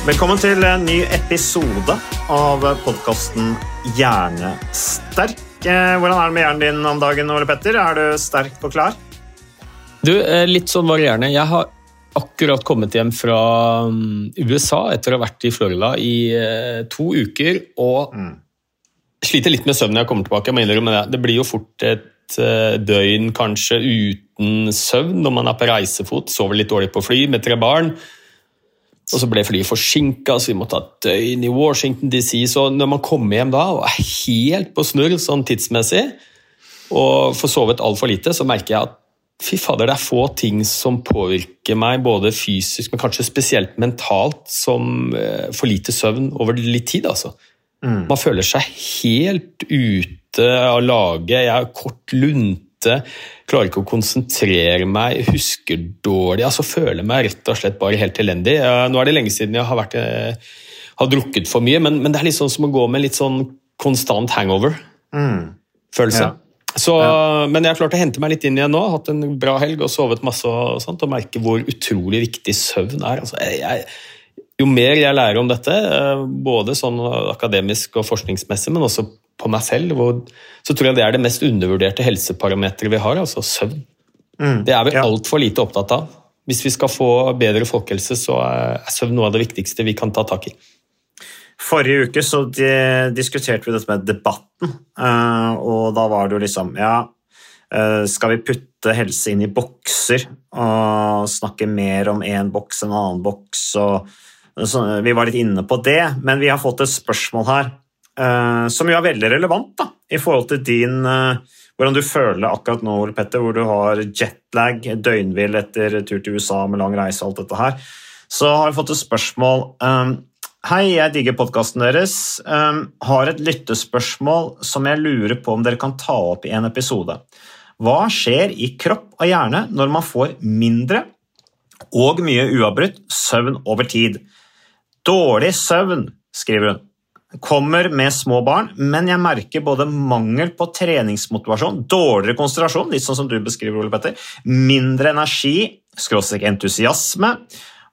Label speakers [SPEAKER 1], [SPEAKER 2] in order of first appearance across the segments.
[SPEAKER 1] Velkommen til en ny episode av podkasten Hjernesterk. Eh, Hvordan er det med hjernen din om dagen, Ole Petter? Er du sterk og klar?
[SPEAKER 2] Du, eh, litt sånn varierende. Jeg har akkurat kommet hjem fra mm, USA etter å ha vært i Florida i eh, to uker og sliter litt med søvn når jeg kommer tilbake. Jeg det. Det blir jo fort et døgn kanskje uten søvn når man er på reisefot, sover litt dårlig på fly med tre barn. Og så ble flyet forsinka, så vi måtte ha døgn i Washington DC. Så når man kommer hjem da og er helt på snurr sånn tidsmessig, og får sovet altfor lite, så merker jeg at fy fader, det er få ting som påvirker meg både fysisk, men kanskje spesielt mentalt, som eh, for lite søvn over litt tid. altså. Man føler seg helt ute av laget. Jeg er kort lunte, klarer ikke å konsentrere meg, husker dårlig. altså Føler meg rett og slett bare helt elendig. Nå er det lenge siden jeg har, vært, eh, har drukket for mye, men, men det er litt sånn som å gå med litt sånn konstant hangover-følelse.
[SPEAKER 1] Ja.
[SPEAKER 2] Så, Men jeg har klart å hente meg litt inn igjen nå. Hatt en bra helg og sovet masse. Og sånt, og merker hvor utrolig viktig søvn er. Altså, jeg, jeg, jo mer jeg lærer om dette, eh, både sånn akademisk og forskningsmessig, men også på meg selv, hvor, så tror jeg det er det mest undervurderte helseparameteret vi har, altså søvn. Det er vi
[SPEAKER 1] ja.
[SPEAKER 2] altfor lite opptatt av. Hvis vi skal få bedre folkehelse, så er søvn noe av det viktigste vi kan ta tak i.
[SPEAKER 1] Forrige uke så di- diskuterte vi dette med debatten, eh, og da var det jo liksom Ja, eh, skal vi putte helse inn i bokser og snakke mer om én boks enn en annen boks? og så, Vi var litt inne på det, men vi har fått et spørsmål her som jo er veldig relevant da, i forhold til din eh, hvordan du føler akkurat nå, Ole Petter, hvor du har jetlag, døgnvill etter tur til USA med lang reise og alt dette her. Så har vi fått et spørsmål. Um, Hei, jeg digger podkasten deres. Um, har et lyttespørsmål som jeg lurer på om dere kan ta opp i en episode. Hva skjer i kropp og hjerne når man får mindre og mye uavbrutt søvn over tid? Dårlig søvn, skriver hun. Kommer med små barn, men jeg merker både mangel på treningsmotivasjon, dårligere konsentrasjon, litt sånn som du beskriver, Ole Petter, mindre energi, skråstrek entusiasme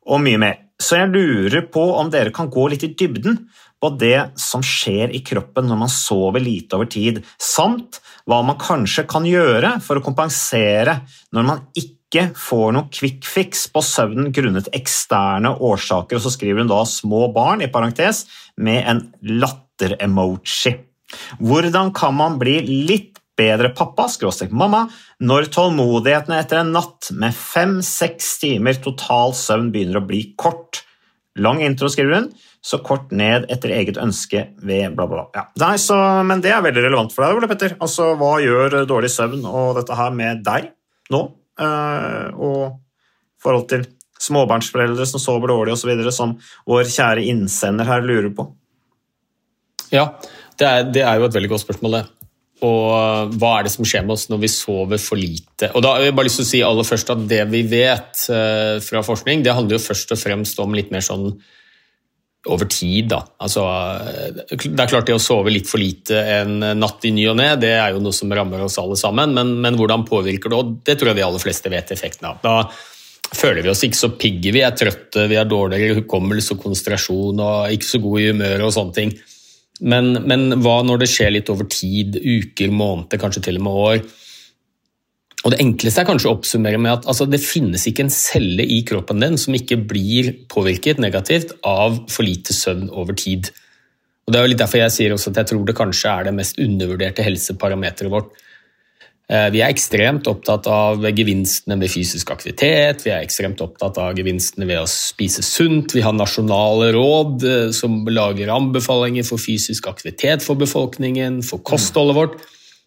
[SPEAKER 1] og mye mer. Så jeg lurer på om dere kan gå litt i dybden på det som skjer i kroppen når man sover lite over tid, samt hva man kanskje kan gjøre for å kompensere når man ikke får noe quick fix på søvnen grunnet eksterne årsaker, og så skriver hun da små barn, i parentes, med en latter-emoji. Hvordan kan man bli litt bedre pappa, skråstrek mamma, når tålmodigheten etter en natt med fem-seks timer total søvn begynner å bli kort? Lang intro, skriver hun, så kort ned etter eget ønske ved bla, bla, bla. Ja. Nei, så, men det er veldig relevant for deg, Ole Petter. Altså, hva gjør dårlig søvn og dette her med deg nå? Uh, og i forhold til småbarnsforeldre som sover dårlig osv., som vår kjære innsender her lurer på.
[SPEAKER 2] Ja, det er, det er jo et veldig godt spørsmål, det. Og uh, hva er det som skjer med oss når vi sover for lite? Og da har jeg bare lyst til å si aller først at Det vi vet uh, fra forskning, det handler jo først og fremst om litt mer sånn over tid. da. Altså, det er klart det å sove litt for lite en natt i ny og ne, det er jo noe som rammer oss alle sammen, men, men hvordan påvirker det? Og det tror jeg de aller fleste vet effekten av. Da føler vi oss ikke så pigge, vi er trøtte, vi har dårligere hukommelse og konsentrasjon og ikke så god i humøret og sånne ting. Men, men hva når det skjer litt over tid, uker, måneder, kanskje til og med år? Og Det enkleste er kanskje å oppsummere med at altså, det finnes ikke en celle i kroppen din som ikke blir påvirket negativt av for lite søvn over tid. Og Det er jo litt derfor jeg sier også at jeg tror det kanskje er det mest undervurderte helseparameteret vårt. Eh, vi er ekstremt opptatt av gevinstene ved fysisk aktivitet, vi er ekstremt opptatt av gevinstene ved å spise sunt. Vi har nasjonale råd eh, som lager anbefalinger for fysisk aktivitet for befolkningen, for kostholdet vårt.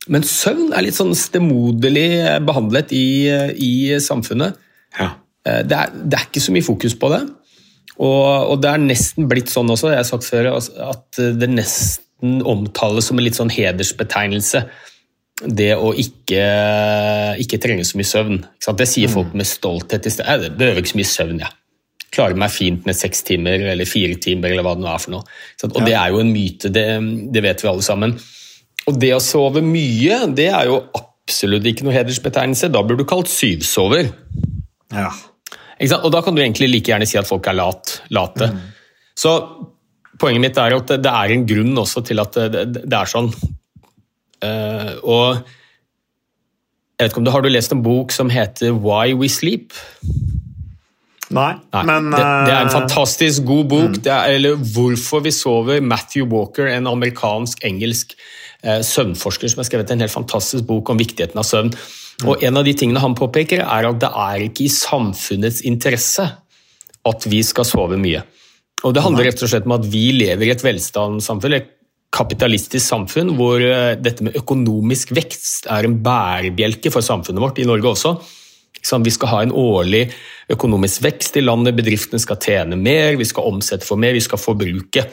[SPEAKER 2] Men søvn er litt sånn stemoderlig behandlet i, i samfunnet.
[SPEAKER 1] Ja.
[SPEAKER 2] Eh, det, er, det, er, ikke så mye fokus på det. Og, og det er nesten blitt sånn også, jeg har sagt før, at det nesten omtales som en litt sånn hedersbetegnelse det å ikke, ikke trenge så mye søvn. Det sier mm. folk med stolthet. i stedet. Jeg behøver ikke så mye søvn, jeg. Klarer meg fint med seks timer eller fire timer. eller hva det nå er for noe. Og ja. Det er jo en myte, det, det, vet vi alle sammen. Og det å sove mye, det er jo absolutt ikke noe hedersbetegnelse. Da blir du kalt syvsover.
[SPEAKER 1] Ja.
[SPEAKER 2] Og da kan du egentlig like gjerne si at folk er lat, late. Mm. Så poenget mitt er at det er en grunn også til at det, det er sånn. Uh, og jeg vet ikke om du Har du lest en bok som heter Why We Sleep?
[SPEAKER 1] Nei, Nei. men
[SPEAKER 2] det, det, er en
[SPEAKER 1] eh,
[SPEAKER 2] fantastisk god bok. Mm. Er, eller Hvorfor vi sover. Matthew Walker, en amerikansk-engelsk eh, søvnforsker som har skrevet en helt fantastisk bok om viktigheten av søvn. Mm. Og En av de tingene han påpeker, er at det er ikke i samfunnets interesse at vi skal sove mye. Og Det handler rett og slett om at vi lever i et velstandssamfunn, et kapitalistisk samfunn hvor eh, dette med økonomisk vekst er en bærebjelke for samfunnet vårt, i Norge også. Vi skal ha en årlig økonomisk vekst i landet, bedriftene skal tjene mer, vi skal omsette for mer, vi skal forbruke.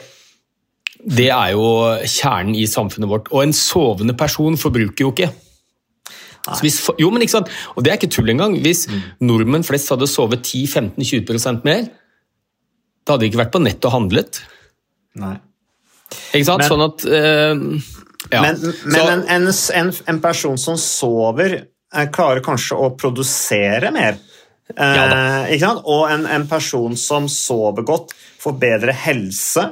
[SPEAKER 2] Det er jo kjernen i samfunnet vårt. Og en sovende person forbruker jo ikke. Hvis, jo, men ikke sant? Og det er ikke tull engang. Hvis mm. nordmenn flest hadde sovet 10-15-20% mer, da hadde de ikke vært på nett og handlet.
[SPEAKER 1] Nei.
[SPEAKER 2] Ikke sant?
[SPEAKER 1] Men,
[SPEAKER 2] sånn at uh,
[SPEAKER 1] ja. Men, men en, en, en, person som sover, klarer kanskje å produsere mer. Ja, eh, og en, en, person som sover godt, får bedre helse.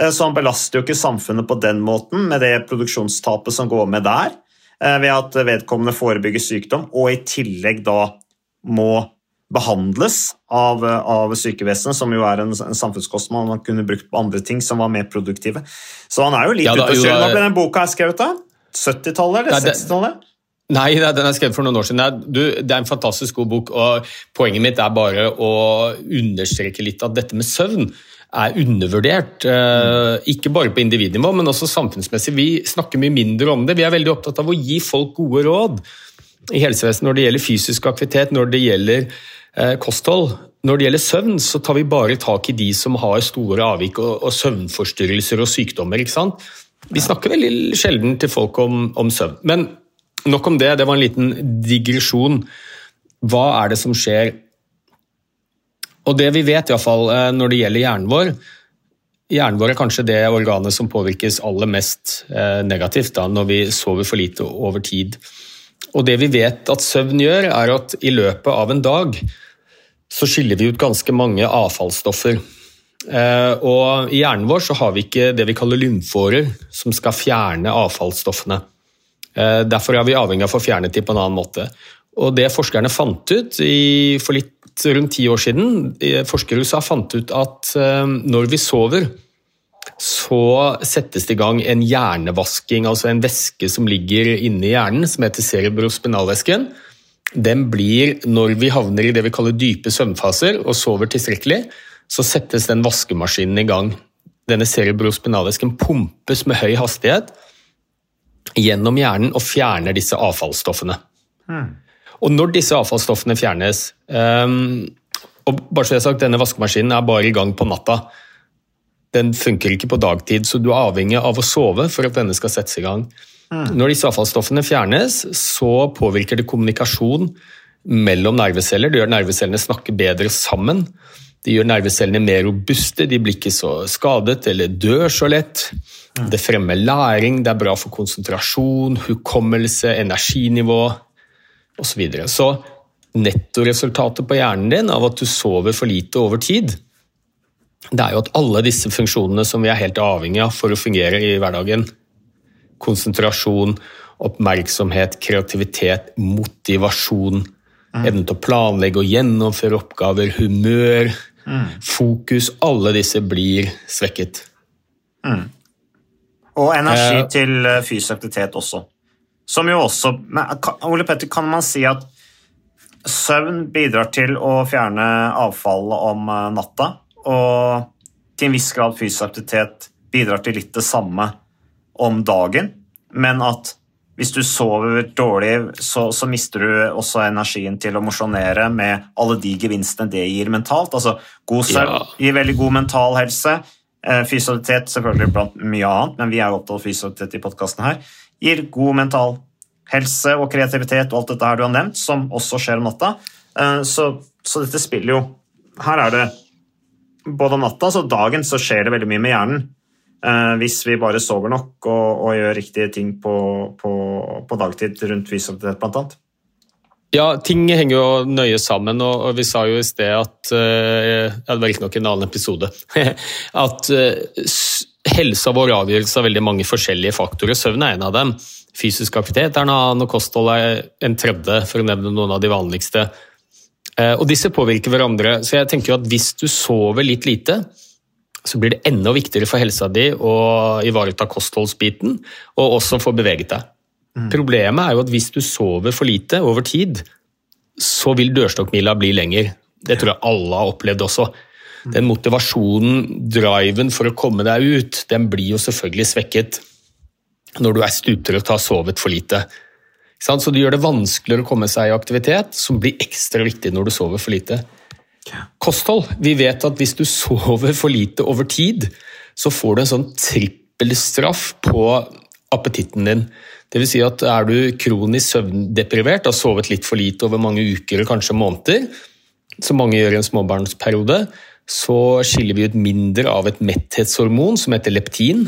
[SPEAKER 1] Eh, så han belaster jo ikke samfunnet på den måten, med det produksjonstapet som går med der. Eh, ved at vedkommende forebygger sykdom, og i tillegg da må behandles av, av sykevesenet, som jo er en, en samfunnskostnad man kunne brukt på andre ting som var mer produktive. Så han er jo litt ja, ute å kjøre. Hva ble den boka skrevet da? 70-tallet eller 60-tallet?
[SPEAKER 2] Nei, den er skrevet for noen år siden. Du, det er en fantastisk god bok. og Poenget mitt er bare å understreke litt at dette med søvn er undervurdert. Mm. Ikke bare på individnivå, men også samfunnsmessig. Vi snakker mye mindre om det. Vi er veldig opptatt av å gi folk gode råd i helsevesenet når det gjelder fysisk aktivitet, når det gjelder Eh, kosthold. Når det gjelder søvn, så tar vi bare tak i de som har store avvik og, og søvnforstyrrelser og sykdommer. ikke sant? Vi snakker veldig sjelden til folk om, om, søvn. Men nok om det, det var en liten digresjon. Hva er det som skjer? Og det vi vet, i fall, eh, når det gjelder hjernen vår Hjernen vår er kanskje det organet som påvirkes aller mest eh, negativt da, når vi sover for lite over tid. Og det vi vet at søvn gjør, er at i løpet av en dag så skiller vi ut ganske mange avfallsstoffer. Eh, og I hjernen vår så har vi ikke det vi kaller lymfårer, som skal fjerne avfallsstoffene. Eh, derfor er vi avhengig av å få fjernet dem på en annen måte. Og Det forskerne fant ut i, for litt rundt ti år siden, forskere USA fant ut at eh, når vi sover, så settes det i gang en hjernevasking, altså en væske som ligger inni hjernen, som heter cerebrospinalvæsken. Den blir, når vi havner i det vi kaller dype søvnfaser og sover tilstrekkelig, så settes den vaskemaskinen i gang. Denne cerebrospinalvæsken pumpes med høy hastighet gjennom hjernen og fjerner disse avfallsstoffene. Mm. Og når disse avfallsstoffene fjernes um, og bare så jeg har sagt, Denne vaskemaskinen er bare i gang på natta den funker ikke på dagtid, så du er avhengig av å sove for at denne skal settes i gang. Mm. Når disse avfallsstoffene fjernes, så påvirker det kommunikasjon mellom nerveceller. Det gjør nervecellene snakke bedre sammen. Det gjør nervecellene mer robuste, de blir ikke så skadet eller dør så lett. Mm. Det fremmer læring, det er bra for konsentrasjon, hukommelse, energinivå osv. Så, videre. så nettoresultatet på hjernen din av at du sover for lite over tid, det er jo at alle disse funksjonene som vi er helt avhengig av for å fungere i hverdagen, konsentrasjon, oppmerksomhet, kreativitet, motivasjon, mm. evnen til å planlegge og gjennomføre oppgaver, humør, mm. fokus Alle disse blir svekket.
[SPEAKER 1] Mm. Og energi eh, til eh, fysisk aktivitet også. Som jo også Ole Petter, kan man si at søvn bidrar til å fjerne avfallet om eh, natta? Og til en viss grad fysisk aktivitet bidrar til litt det samme om dagen, men at hvis du sover dårlig, så, så, mister du også energien til å mosjonere med alle de gevinstene det gir mentalt. Altså, God søvn ja. gir veldig god mental helse. Eh, fysialitet selvfølgelig blant mye annet, men vi er opptatt av fysialitet i podkasten her. Gir god mental helse og kreativitet og alt dette her du har nevnt, som også skjer om natta. Eh, så, så dette spiller jo Her er det både om natta, så dagen så skjer det veldig mye med hjernen. Eh, hvis vi bare sover nok og, og gjør riktige ting på, på, på dagtid rundt blant bl.a.
[SPEAKER 2] Ja, ting henger jo nøye sammen, og, vi sa jo i sted at uh, Det var riktignok en annen episode. at uh, helsa vår avgjøres av veldig mange forskjellige faktorer. Søvn er en av dem. Fysisk aktivitet er en annen, og kosthold er en tredje, for å nevne noen av de vanligste. Og disse påvirker hverandre, så jeg tenker jo at hvis du sover litt lite, så blir det enda viktigere for helsa di å ivareta kostholdsbiten, og også få beveget deg. Mm. Problemet er jo at hvis du sover for lite over tid, så vil dørstokkmila bli lenger. Det tror jeg alle har opplevd også. Mm. Den motivasjonen, driven for å komme deg ut, den blir jo selvfølgelig svekket når du er stuptrøtt og har sovet for lite. Så det gjør det vanskeligere å komme seg i aktivitet, som blir ekstra viktig når du sover for lite. Kosthold. Vi vet at hvis du sover for lite over tid, så får du en sånn trippelstraff på appetitten din. Det vil si at er du kronisk søvndeprivert, har sovet litt for lite over mange uker og kanskje måneder, som mange gjør i en småbarnsperiode, så skiller vi ut mindre av et metthetshormon som heter leptin,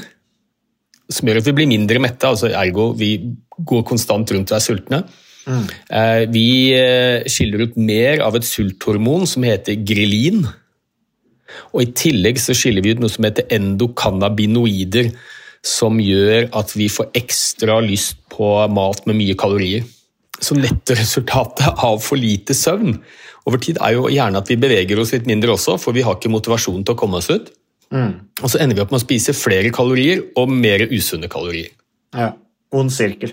[SPEAKER 2] som gjør at vi blir mindre mette, altså ergo vi går konstant rundt og er sultne. Mm. Vi eh, skiller ut mer av et sulthormon som heter grelin. Og I tillegg så skiller vi ut noe som heter endokannabinoider, som gjør at vi får ekstra lyst på mat med mye kalorier. Så nettresultatet av for lite søvn over tid er jo gjerne at vi beveger oss litt mindre også, for vi har ikke motivasjon til å komme oss ut. Mm. Og så ender vi opp med å spise flere kalorier og mer usunne kalorier.
[SPEAKER 1] Ja, Ond sirkel.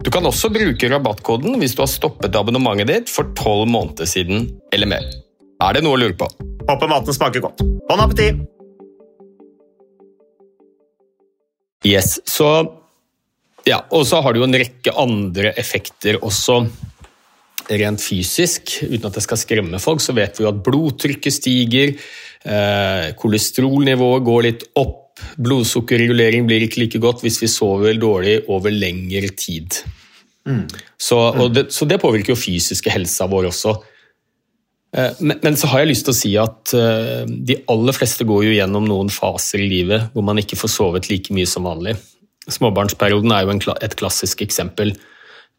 [SPEAKER 2] Du kan også bruke rabattkoden hvis du har stoppet abonnementet ditt for tolv måneder siden eller mer. Er det noe å lure på?
[SPEAKER 1] Håper maten smaker godt. Bon appétit!
[SPEAKER 2] Yes, så ja, Og så har du jo en rekke andre effekter også rent fysisk. Uten at det skal skremme folk, så vet vi jo at blodtrykket stiger, eh, kolesterolnivået går litt opp, blodsukkerregulering blir ikke like godt hvis vi sover dårlig over lengre tid. Så, og det, så det påvirker jo fysiske helsa vår også. Eh, Men, men så har jeg lyst til å si at eh, de aller fleste går jo gjennom noen faser i livet hvor man ikke får sovet like mye som vanlig. Småbarnsperioden er jo en, et klassisk eksempel.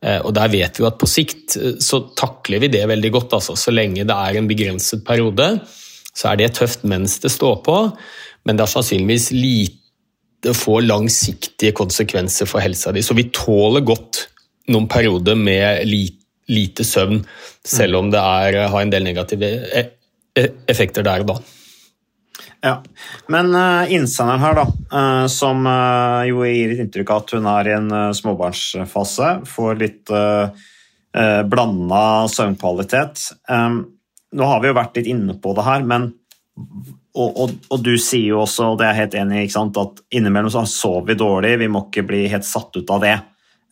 [SPEAKER 2] Eh, Og der vet vi jo at på sikt så takler vi det veldig godt. Altså. Så lenge det er en begrenset periode, så er det tøft mens det står på, men det er sannsynligvis lite få langsiktige konsekvenser for helsa di. Så vi tåler godt noen perioder med li- lite søvn, selv om det er, har en del negative e e effekter der og da.
[SPEAKER 1] Ja, Men uh, innsenderen her, da, uh, som uh, jo gir et inntrykk av at hun er i en småbarnsfase, får litt uh, blanda søvnkvalitet. Um, nå har vi jo vært litt inne på det her, men og, og, og du sier jo også, og det er jeg helt enig i, at innimellom så sover vi dårlig, vi må ikke bli helt satt ut av det.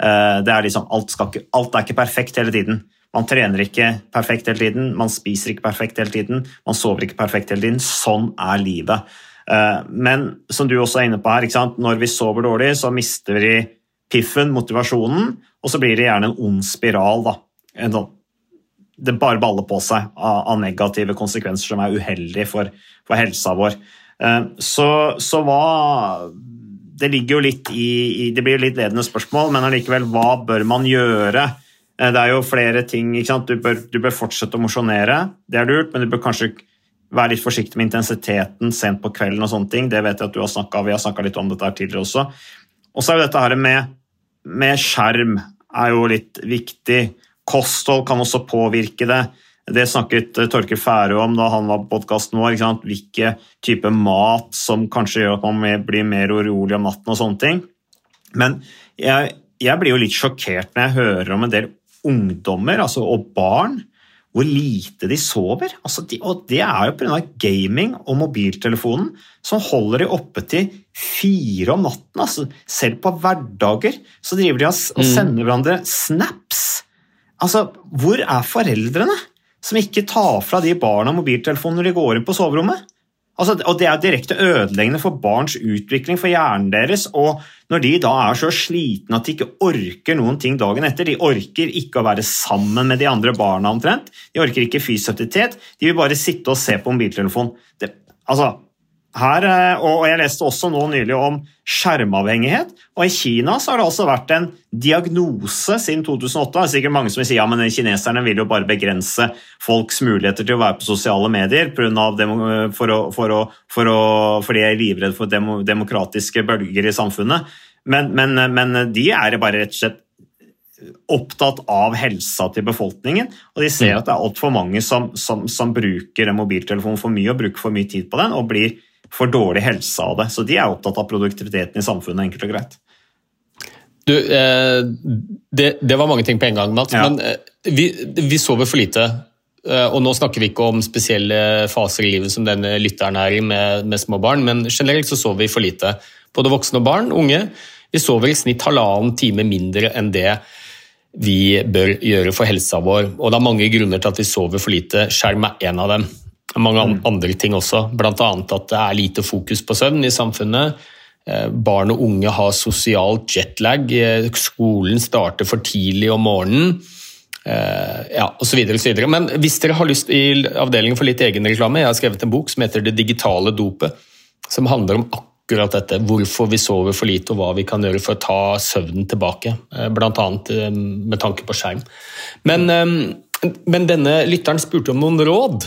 [SPEAKER 1] Eh, det er liksom, alt, ikke, alt er ikke perfekt hele tiden. Man trener ikke perfekt hele tiden, man spiser ikke perfekt hele tiden, man sover ikke perfekt hele tiden. Sånn er livet. Eh, Men som du også er inne på her, når vi sover dårlig, så mister vi piffen, motivasjonen, og så blir det gjerne en ond spiral. da. En sånn det bare baller på seg av, av negative konsekvenser som er uheldige for, for helsa vår. Eh, Så, så hva Det ligger jo litt i, i Det blir jo litt ledende spørsmål, men allikevel, hva bør man gjøre? Eh, Det er jo flere ting. Du bør, du bør fortsette å mosjonere, det er lurt, men du bør kanskje være litt forsiktig med intensiteten sent på kvelden og sånne ting. Det vet jeg at du har snakket, Vi har snakka litt om dette her tidligere også. Og så er jo dette her med, med skjerm er jo litt viktig. Kosthold kan også påvirke det. Det snakket eh, Torkel Færø om da han var på podkasten vår. Hvilke type mat som kanskje gjør at man blir mer urolig om natten og sånne ting. Men jeg, jeg blir jo litt sjokkert når jeg hører om en del ungdommer altså, og barn hvor lite de sover. Altså, de, og det er jo pga. gaming og mobiltelefonen som holder de oppe til fire om natten. Altså, selv på hverdager så driver de og, og sender hverandre snaps. Altså, hvor er foreldrene som ikke tar fra de barna mobiltelefonen når de går inn på soverommet? Altså, og Det er direkte ødeleggende for barns utvikling, for hjernen deres. Og når de da er så slitne at de ikke orker noen ting dagen etter, de orker ikke å være sammen med de andre barna omtrent, de orker ikke aktivitet, de vil bare sitte og se på mobiltelefon. Det, altså, her, eh, og jeg leste også nå nylig om skjermavhengighet. og I Kina så har det altså vært en diagnose siden 2008. Det er sikkert mange som vil si ja, men kineserne vil jo bare begrense folks muligheter til å være på sosiale medier for å, for å, for å, fordi de er livredde for demo, demokratiske bølger i samfunnet. Men, men, men de er bare rett og slett opptatt av helsa til befolkningen, og de ser at det er altfor mange som, som, som bruker en mobiltelefonen for mye og bruker for mye tid på den, og blir for dårlig helse av det. Så de er opptatt av produktiviteten i samfunnet, enkelt og greit.
[SPEAKER 2] Du, eh, det, det, var mange ting på en gang, Mats. Ja. Men eh, vi, vi, sover for lite. Eh, og nå snakker vi ikke om spesielle faser i livet som denne lytteren er i med, med små barn, men generelt så sover vi for lite. Både voksne og barn, unge. Vi sover i snitt halvannen time mindre enn det vi bør gjøre for helsa vår. Og det er mange grunner til at vi sover for lite. Skjerm er en av dem. Mange mm. andre ting også, bl.a. at det er lite fokus på søvn i samfunnet. Eh, barn og unge har sosialt jetlag. Eh, skolen starter for tidlig om morgenen. Ja, og så videre, og så videre. Men hvis dere har lyst i avdelingen for litt egenreklame, jeg har skrevet en bok som heter 'Det digitale dopet', som handler om akkurat dette. Hvorfor vi sover for lite, og hva vi kan gjøre for å ta søvnen tilbake. Bl.a. med tanke på skjerm. Men, men denne lytteren spurte om noen råd.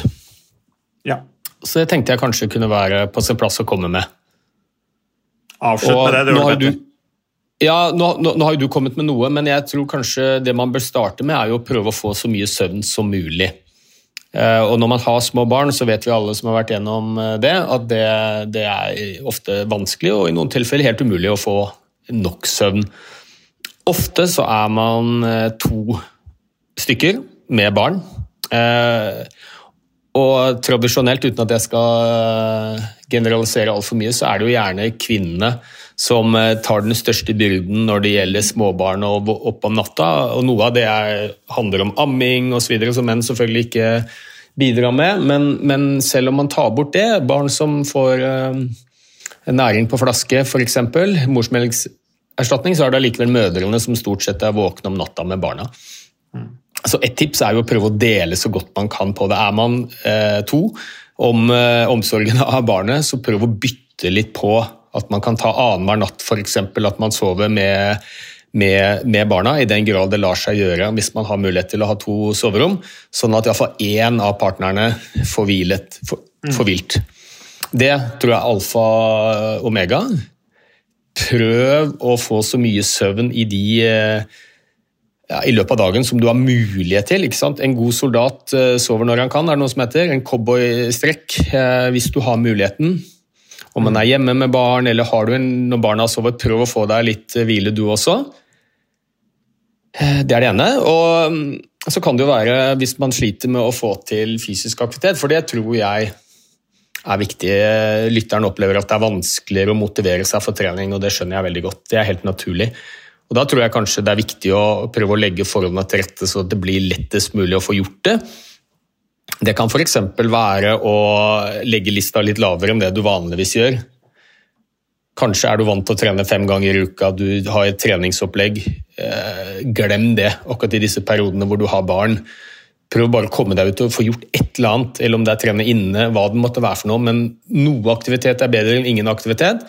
[SPEAKER 1] Ja.
[SPEAKER 2] Så det tenkte jeg kanskje kunne være på sin plass å komme med.
[SPEAKER 1] Avslutt med det. det
[SPEAKER 2] gjør du, ja, nå, nå, nå, har jo du kommet med noe, men jeg tror kanskje det man bør starte med, er jo å prøve å få så mye søvn som mulig. Uh, og når man har små barn, så vet vi alle som har vært gjennom eh, det, at det, det er ofte vanskelig og i noen tilfeller helt umulig å få nok søvn. Ofte så er man uh, to stykker med barn. Og tradisjonelt, uten at jeg skal eh, generalisere altfor mye, så er det jo gjerne kvinnene som eh, tar den største byrden når det gjelder småbarn og opp om natta. Og noe av det er, handler om amming osv., som menn selvfølgelig ikke bidrar med. Men, men, selv om man tar bort det, barn som får uh, næring på flaske f.eks., morsmelkerstatning, så er det allikevel mødrene som stort sett er våkne om natta med barna. Mm. Så Et tips er jo å prøve å dele så godt man kan på det. Er man eh, to om eh, omsorgen av barnet, så prøv å bytte litt på. At man kan ta annenhver natt, f.eks. at man sover med, med, med, barna, i den grad det lar seg gjøre hvis man har mulighet til å ha to soverom. Sånn at iallfall én av partnerne får hvilet for, for vilt. Det tror jeg er alfa omega. Prøv å få så mye søvn i de eh, ja, i løpet av dagen som du har mulighet til. ikke sant? En god soldat uh, sover når han kan, er det noe som heter. En cowboystrekk uh, hvis du har muligheten. Om man er hjemme med barn eller har du en, når barna har sovet, prøv å få deg litt uh, hvile du også. Det er det ene. Og um, så kan det jo være hvis man sliter med å få til fysisk aktivitet, for det tror jeg er viktig. Lytteren opplever at det er vanskeligere å motivere seg for trening, og det skjønner jeg veldig godt. Det er helt naturlig. Og Da tror jeg kanskje det er viktig å prøve å legge forholdene til rette så det blir lettest mulig å få gjort det. Det kan f.eks. være å legge lista litt lavere enn det du vanligvis gjør. Kanskje er du vant til å trene fem ganger i uka, du har et treningsopplegg. Eh, glem det akkurat i disse periodene hvor du har barn. Prøv bare å komme deg ut og få gjort et eller annet, eller om det er trene inne, hva det måtte være for noe. Men noe aktivitet er bedre enn ingen aktivitet.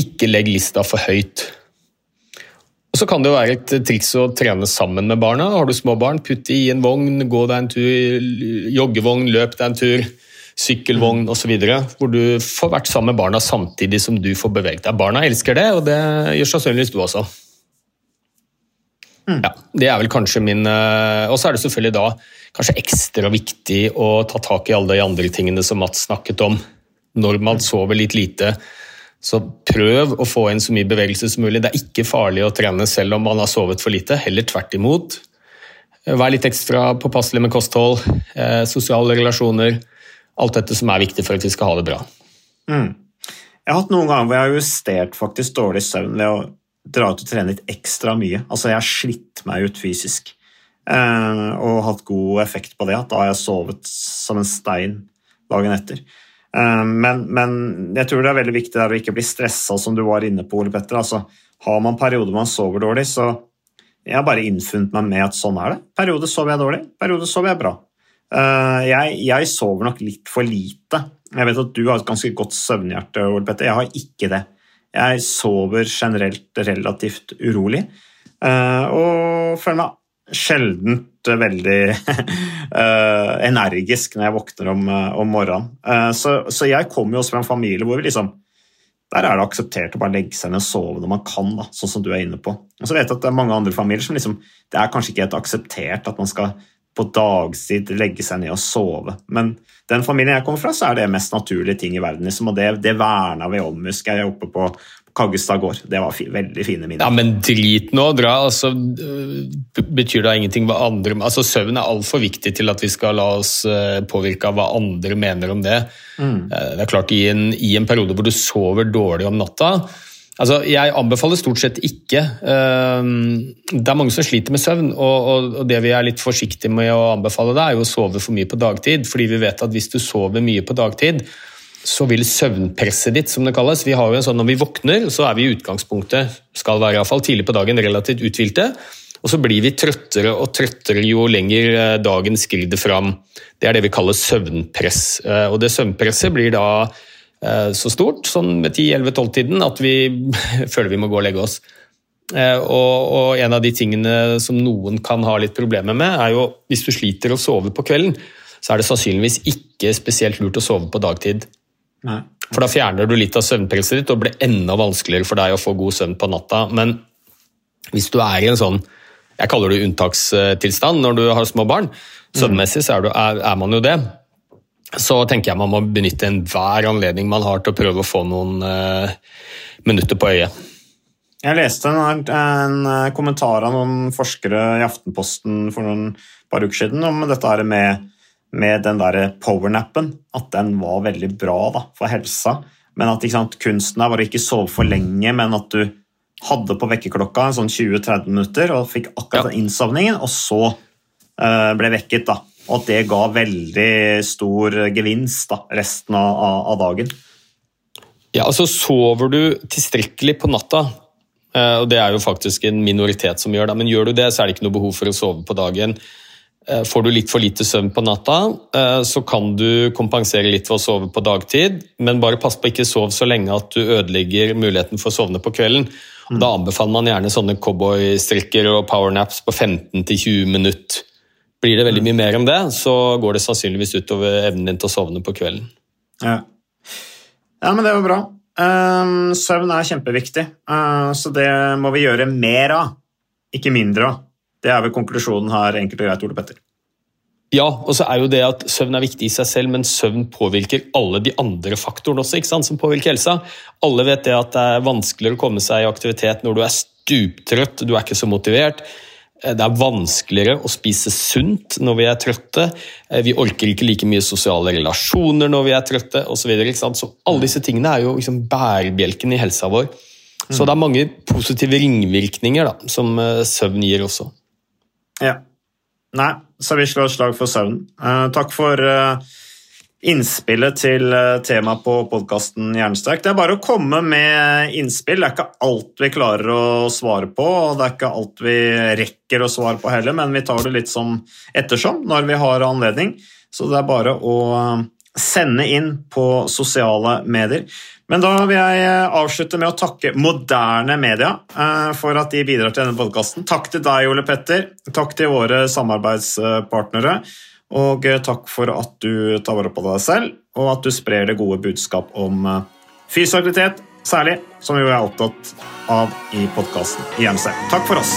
[SPEAKER 2] Ikke legg lista for høyt. Og Så kan det jo være et triks å trene sammen med barna. Har du små barn, putt i en vogn, gå deg en tur, joggevogn, løp deg en tur, sykkelvogn osv. Hvor du får vært sammen med barna samtidig som du får beveget deg. Barna elsker det, og det gjør sannsynligvis du også. Mm. Ja, Det er vel kanskje min eh, Og så er det selvfølgelig da kanskje ekstra viktig å ta tak i alle de andre tingene som Mats snakket om. Når man sover litt lite, så prøv å få inn så mye bevegelse som mulig. Det er ikke farlig å trene selv om man har sovet for lite, heller tvert imot. Vær litt ekstra påpasselig med kosthold, eh, sosiale relasjoner. Alt dette som er viktig for at vi skal ha det bra.
[SPEAKER 1] Mm. Jeg har hatt noen ganger hvor jeg har justert faktisk dårlig søvn ved å dra ut og trene litt ekstra mye. Altså, jeg har slitt meg ut fysisk eh, og hatt god effekt på det. At da har jeg sovet som en stein dagen etter. Eh, men, men, jeg tror det er veldig viktig å ikke bli stressa, som du var inne på, Ole Petter. Altså, har man perioder man sover dårlig, så jeg har bare innfunnet meg med at sånn er det. Periode sover jeg dårlig, periode sover jeg bra. Eh, jeg, jeg, sover nok litt for lite. Jeg vet at du har et ganske godt søvnhjerte, Ole Petter. Jeg har ikke det. Jeg sover generelt relativt urolig eh, og føler meg sjeldent veldig uh, energisk når jeg våkner om, uh, om morgenen. Uh, så, så, jeg kommer jo også fra en familie hvor vi liksom der er det akseptert å bare legge seg ned og sove når man kan, da, sånn som du er inne på. Og så vet jeg at det er mange andre familier som liksom, det er kanskje ikke helt akseptert at man skal på dagstid legge seg ned og sove. Men den familien jeg kommer fra, så er det mest naturlige ting i verden. Liksom, og det, det verna vi om, husker jeg, oppe på Kaggestad gård. Det var veldig fine minner.
[SPEAKER 2] Ja, Men drit nå, dra. altså Betyr da ingenting hva andre altså Søvn er altfor viktig til at vi skal la oss øh, påvirke av hva andre mener om det. Mm. Det er klart, i en, i en periode hvor du sover dårlig om natta Altså, jeg anbefaler stort sett ikke. Det er mange som sliter med søvn, og det vi er litt forsiktige med å anbefale, det er jo å sove for mye på dagtid. Fordi vi vet at hvis du sover mye på dagtid, så vil søvnpresset ditt, som det kalles vi har jo en sånn Når vi våkner, så er vi i utgangspunktet, skal være iallfall tidlig på dagen, relativt uthvilte. Og så blir vi trøttere og trøttere jo lenger eh, dagen skrider fram. Det er det vi kaller søvnpress. Eh, og det søvnpresset blir da eh, så stort, sånn ved 10-11-12-tiden, at vi føler vi må gå og legge oss. Og, en av de tingene som noen kan ha litt problemer med, er jo hvis du sliter å sove på kvelden, så er det sannsynligvis ikke spesielt lurt å sove på dagtid. Nei. For da fjerner du litt av søvnpresset ditt og blir enda vanskeligere for deg å få god søvn på natta. Men hvis du er i en sånn jeg kaller det unntakstilstand når du har små barn, søvnmessig så er, du, er, er man jo det. Så tenker jeg man må benytte enhver anledning man har til å prøve å få noen uh, minutter på øyet.
[SPEAKER 1] Jeg leste en, en, eh, kommentar av noen forskere i Aftenposten for noen par uker siden om dette her med med den der powernappen, at den var veldig bra da, for helsa. Men at sant, kunsten der var å ikke sove for lenge, men at du hadde på vekkerklokka sånn 20-30 minutter og fikk akkurat den innsovningen, og så uh, ble vekket. da. Og at det ga veldig stor gevinst da, resten av, av, dagen.
[SPEAKER 2] Ja, altså Sover du tilstrekkelig på natta, uh, og det er jo faktisk en minoritet som gjør det, men gjør du det, så er det ikke noe behov for å sove på dagen. Eh, får du litt for lite søvn på natta, eh, så kan du kompensere litt ved å sove på dagtid, men bare pass på ikke sov så lenge at du ødelegger muligheten for å sovne på kvelden. Mm. Da anbefaler man gjerne sånne cowboystrikker og powernaps på 15-20 minutter. Blir det veldig mye mer enn det, så går det sannsynligvis utover evnen din til å sovne på kvelden.
[SPEAKER 1] Ja, ja men det var bra. Um, søvn er kjempeviktig, uh, så det må vi gjøre mer av, ikke mindre av. Det er vel konklusjonen her, enkelt og greit, Ole Petter.
[SPEAKER 2] Ja, og så er jo det at søvn er viktig i seg selv, men søvn påvirker alle de andre faktorene også, ikke sant, som påvirker helsa. Alle vet det at det er vanskeligere å komme seg i aktivitet når du er stuptrøtt, du er ikke så motivert. Det er vanskeligere å spise sunt når vi er trøtte. Vi orker ikke like mye sosiale relasjoner når vi er trøtte osv. Så, så alle disse tingene er jo liksom bærebjelken i helsa vår. Så det er mange positive ringvirkninger da, som eh, søvn gir også.
[SPEAKER 1] Ja. Nei, så vi slår slag for søvn. Uh, takk for uh, innspillet til uh, temaet på podkasten Jernsterk. Det er bare å komme med innspill. Det er ikke alt vi klarer å svare på, og det er ikke alt vi rekker å svare på heller, men vi tar det litt som ettersom når vi har anledning. Så det er bare å sende inn på sosiale medier. Men da vil jeg eh, avslutte med å takke moderne media eh, for at de bidrar til denne podkasten. Takk til deg, Ole Petter. Takk til våre samarbeidspartnere. Og eh, takk for at du tar vare på deg selv, og at du sprer det gode budskap om fysisk aktivitet, særlig, som vi er opptatt av i podkasten selv. Takk for oss.